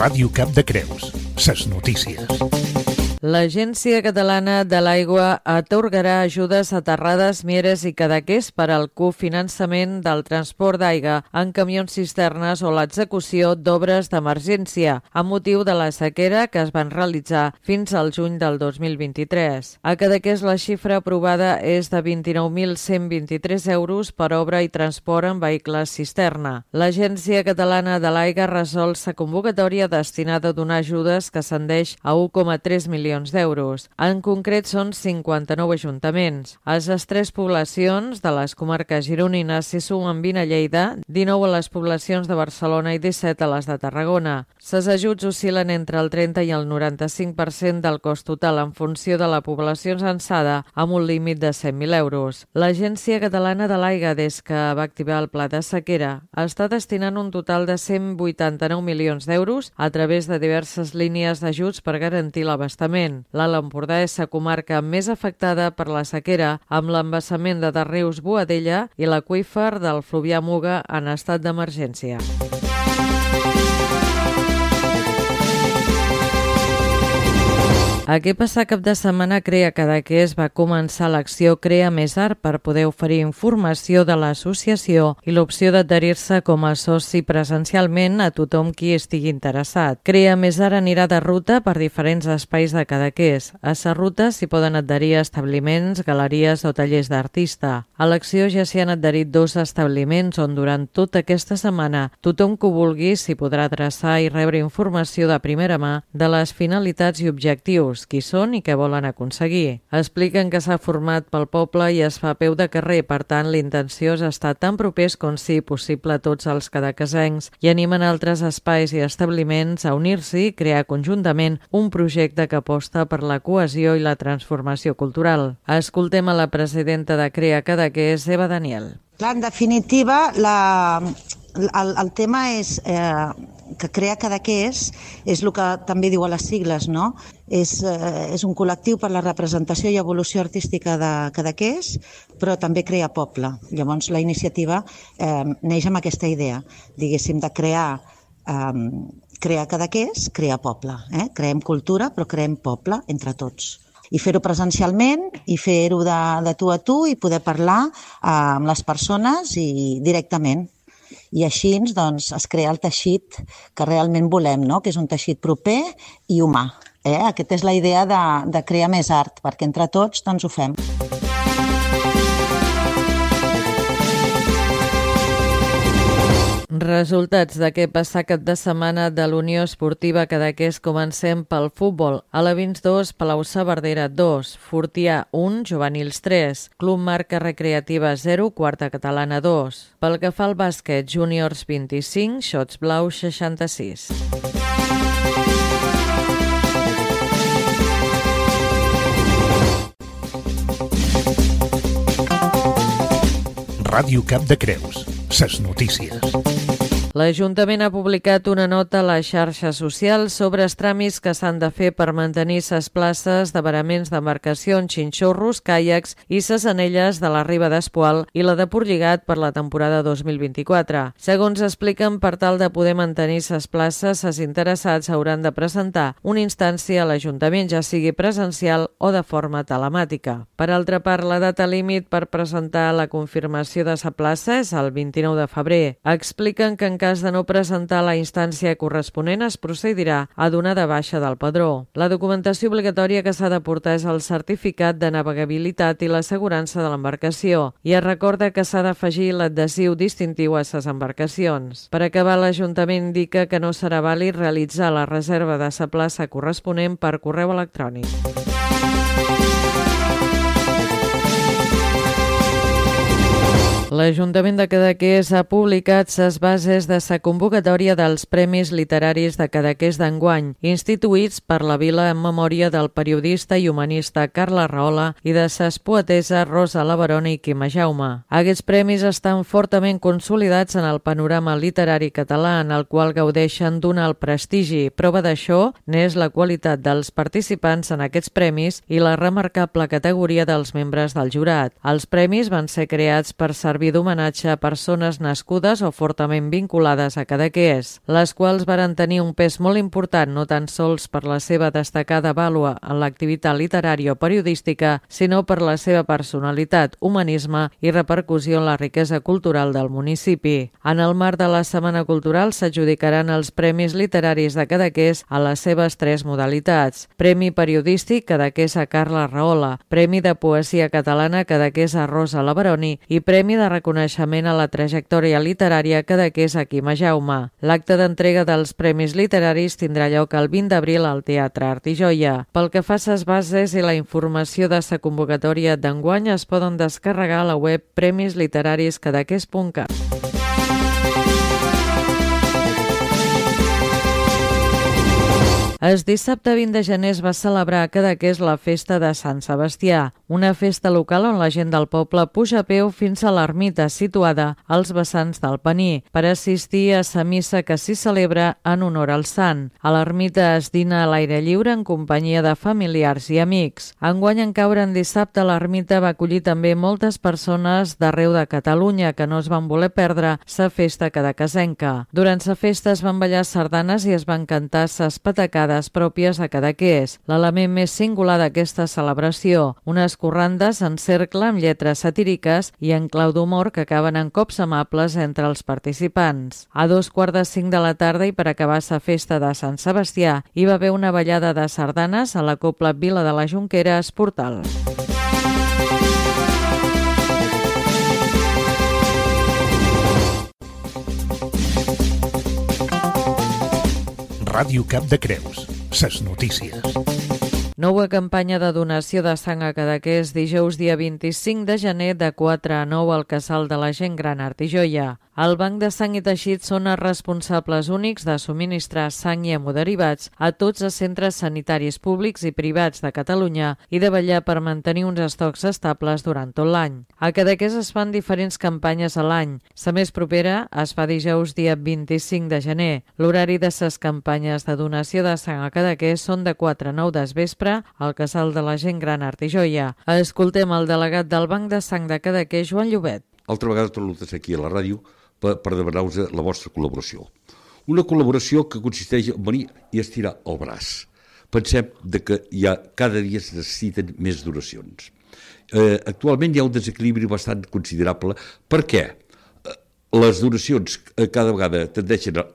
Ràdio Cap de Creus. Ses notícies. L'Agència Catalana de l'Aigua atorgarà ajudes a Terrades, Mieres i Cadaqués per al cofinançament del transport d'aigua en camions cisternes o l'execució d'obres d'emergència a motiu de la sequera que es van realitzar fins al juny del 2023. A Cadaqués la xifra aprovada és de 29.123 euros per obra i transport en vehicles cisterna. L'Agència Catalana de l'Aigua resol sa convocatòria destinada a donar ajudes que ascendeix a 1,3 milions milions d'euros. En concret, són 59 ajuntaments. A les tres poblacions de les comarques gironines s'hi sumen 20 a Lleida, 19 a les poblacions de Barcelona i 17 a les de Tarragona. Ses ajuts oscil·len entre el 30 i el 95% del cost total en funció de la població censada, amb un límit de 100.000 euros. L'Agència Catalana de l'Aigua, des que va activar el pla de sequera, està destinant un total de 189 milions d'euros a través de diverses línies d'ajuts per garantir l'abastament Parlament. L'Alt Empordà és la comarca més afectada per la sequera, amb l'embassament de Darrius Boadella i l'aqüífer del Fluvià Muga en estat d'emergència. Aquest passat cap de setmana Crea Cadaqués va començar l'acció Crea Més Art per poder oferir informació de l'associació i l'opció d'adherir-se com a soci presencialment a tothom qui estigui interessat. Crea Més Art anirà de ruta per diferents espais de Cadaqués. A sa ruta s'hi poden adherir establiments, galeries o tallers d'artista. A l'acció ja s'hi han adherit dos establiments on durant tota aquesta setmana tothom que ho vulgui s'hi podrà adreçar i rebre informació de primera mà de les finalitats i objectius qui són i què volen aconseguir. Expliquen que s'ha format pel poble i es fa peu de carrer, per tant l'intenció és estar tan propers com sigui possible a tots els cadacasencs i animen altres espais i establiments a unir-s'hi i crear conjuntament un projecte que aposta per la cohesió i la transformació cultural. Escoltem a la presidenta de Crea Cadaqués, Eva Daniel. Clar, en definitiva, la, el, el tema és eh, que crea Cadaqués és el que també diu a les sigles, no? És, eh, és un col·lectiu per la representació i evolució artística de Cadaqués, però també crea poble. Llavors la iniciativa eh, neix amb aquesta idea, diguéssim, de crear eh, crear Cadaqués, crear poble. Eh? Creem cultura, però creem poble entre tots i fer-ho presencialment i fer-ho de, de tu a tu i poder parlar eh, amb les persones i directament i així doncs, es crea el teixit que realment volem, no? que és un teixit proper i humà. Eh? Aquesta és la idea de, de crear més art, perquè entre tots doncs, ho fem. Resultats d'aquest passat cap de setmana de l'Unió Esportiva Cadaqués comencem pel futbol. A la Vins 2, Palau Saverdera 2, Fortià 1, Juvenils 3, Club Marca Recreativa 0, Quarta Catalana 2. Pel que fa al bàsquet, Júniors 25, Xots Blau 66. Ràdio Cap de Creus. Ses notícies. L'Ajuntament ha publicat una nota a les xarxes socials sobre els tràmits que s'han de fer per mantenir ses places de varaments d'embarcacions, xinxorros, caiacs i ses anelles de la riba d'Espoal i la de Portlligat per la temporada 2024. Segons expliquen, per tal de poder mantenir ses places, ses interessats hauran de presentar una instància a l'Ajuntament, ja sigui presencial o de forma telemàtica. Per altra part, la data límit per presentar la confirmació de sa plaça és el 29 de febrer. Expliquen que en cas de no presentar la instància corresponent es procedirà a donar de baixa del padró. La documentació obligatòria que s'ha de portar és el certificat de navegabilitat i l'assegurança de l'embarcació i es recorda que s'ha d'afegir l'adhesiu distintiu a ses embarcacions. Per acabar, l'Ajuntament indica que no serà vàlid realitzar la reserva de sa plaça corresponent per correu electrònic. L'Ajuntament de Cadaqués ha publicat les bases de sa convocatòria dels Premis Literaris de Cadaqués d'enguany, instituïts per la vila en memòria del periodista i humanista Carla Rahola i de ses poeteses Rosa Lavarona i Quima Jaume. Aquests premis estan fortament consolidats en el panorama literari català, en el qual gaudeixen d'un alt prestigi. Prova d'això n'és la qualitat dels participants en aquests premis i la remarcable categoria dels membres del jurat. Els premis van ser creats per servir servir d'homenatge a persones nascudes o fortament vinculades a Cadaqués, les quals varen tenir un pes molt important no tan sols per la seva destacada vàlua en l'activitat literària o periodística, sinó per la seva personalitat, humanisme i repercussió en la riquesa cultural del municipi. En el marc de la Setmana Cultural s'adjudicaran els Premis Literaris de Cadaqués a les seves tres modalitats. Premi Periodístic Cadaqués a Carla Rahola, Premi de Poesia Catalana Cadaqués a Rosa Labaroni i Premi de Reconeixement a la Trajectòria Literària Cadaqués a Quima Jaume. L'acte d'entrega dels Premis Literaris tindrà lloc el 20 d'abril al Teatre Art i Joia. Pel que fa a les bases i la informació de sa convocatòria d'enguany es poden descarregar a la web premisliterariscadaqués.cat. El dissabte 20 de gener es va celebrar a Cadaqués la festa de Sant Sebastià, una festa local on la gent del poble puja a peu fins a l'ermita situada als vessants del Paní per assistir a sa missa que s'hi celebra en honor al sant. A l'ermita es dina a l'aire lliure en companyia de familiars i amics. Enguany en caure en dissabte l'ermita va acollir també moltes persones d'arreu de Catalunya que no es van voler perdre sa festa cadaquesenca. Durant sa festa es van ballar sardanes i es van cantar ses patacades dades pròpies a Cadaqués, l'element més singular d'aquesta celebració, unes corrandes en cercle amb lletres satíriques i en clau d'humor que acaben en cops amables entre els participants. A dos quarts de cinc de la tarda i per acabar sa festa de Sant Sebastià hi va haver una ballada de sardanes a la Copla Vila de la Junquera Esportal. Ràdio Cap de Creus. Ses notícies. Nova campanya de donació de sang a Cadaqués dijous dia 25 de gener de 4 a 9 al Casal de la Gent Gran Artijoia. El Banc de Sang i Teixit són els responsables únics de subministrar sang i hemoderivats a tots els centres sanitaris públics i privats de Catalunya i de vetllar per mantenir uns estocs estables durant tot l'any. A Cadaqués es fan diferents campanyes a l'any. La més propera es fa dijous dia 25 de gener. L'horari de ses campanyes de donació de sang a Cadaqués són de 4 a 9 des vespre al Casal de la Gent Gran Artijoia. Escoltem el delegat del Banc de Sang de Cadaqués, Joan Llobet. Altra vegada torno aquí a la ràdio per, per demanar-vos la vostra col·laboració. Una col·laboració que consisteix en venir i estirar el braç. Pensem de que ha, cada dia es necessiten més donacions. Eh, actualment hi ha un desequilibri bastant considerable. Per què? Eh, les donacions eh, cada vegada tendeixen a,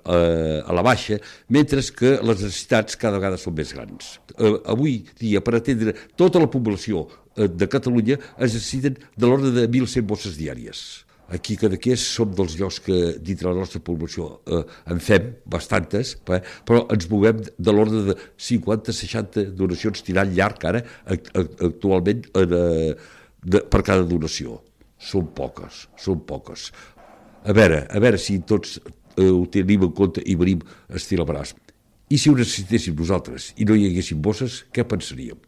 a la baixa, mentre que les necessitats cada vegada són més grans. Eh, avui dia, per atendre tota la població de Catalunya, es necessiten de l'ordre de 1.100 bosses diàries Aquí cada Cadaqués som dels llocs que dintre la nostra població eh, en fem bastantes, eh, però ens movem de l'ordre de 50-60 donacions tirant llarg ara actualment eh, de, per cada donació. Són poques, són poques. A veure, a veure si tots eh, ho tenim en compte i venim a estirar braç. I si ho necessitéssim nosaltres i no hi haguéssim bosses, què pensaríem?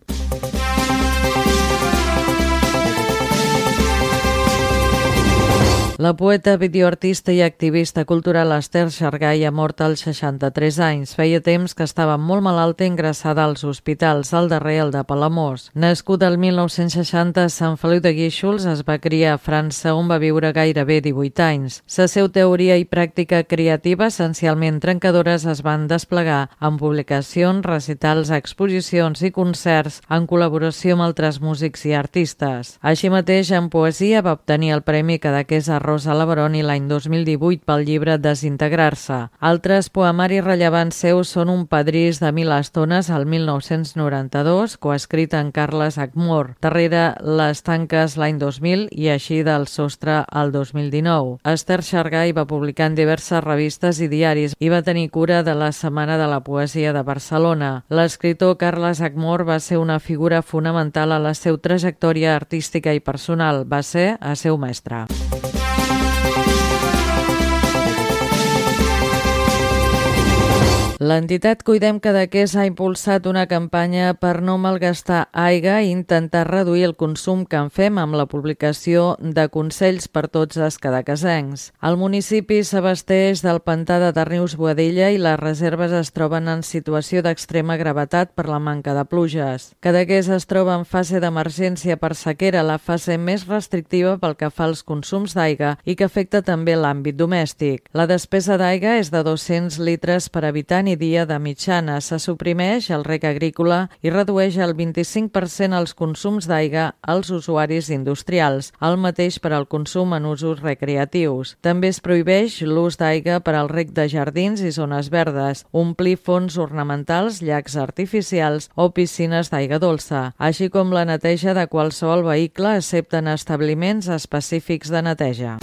La poeta, videoartista i activista cultural Esther Xargai ha mort als 63 anys. Feia temps que estava molt malalta i ingressada als hospitals, al darrer el de Palamós. Nascut el 1960 a Sant Feliu de Guíxols, es va criar a França, on va viure gairebé 18 anys. La seva teoria i pràctica creativa, essencialment trencadores, es van desplegar en publicacions, recitals, exposicions i concerts en col·laboració amb altres músics i artistes. Així mateix, en poesia va obtenir el Premi Cadaqués a Rosa Labaroni l'any 2018 pel llibre Desintegrar-se. Altres poemaris rellevants seus són Un padrís de mil estones al 1992, coescrit en Carles Agmor, darrere Les tanques l'any 2000 i així del sostre al 2019. Esther Xargai va publicar en diverses revistes i diaris i va tenir cura de la Setmana de la Poesia de Barcelona. L'escriptor Carles Agmor va ser una figura fonamental a la seva trajectòria artística i personal. Va ser a seu mestre. L'entitat Cuidem Cadaqués ha impulsat una campanya per no malgastar aigua i intentar reduir el consum que en fem amb la publicació de consells per tots els cadaquesencs. El municipi s'abasteix del pantà de Darnius Boadella i les reserves es troben en situació d'extrema gravetat per la manca de pluges. Cadaqués es troba en fase d'emergència per sequera, la fase més restrictiva pel que fa als consums d'aigua i que afecta també l'àmbit domèstic. La despesa d'aigua és de 200 litres per habitant i dia de mitjana. Se suprimeix el rec agrícola i redueix el 25% els consums d'aigua als usuaris industrials, el mateix per al consum en usos recreatius. També es prohibeix l'ús d'aigua per al rec de jardins i zones verdes, omplir fons ornamentals, llacs artificials o piscines d'aigua dolça, així com la neteja de qualsevol vehicle excepte en establiments específics de neteja.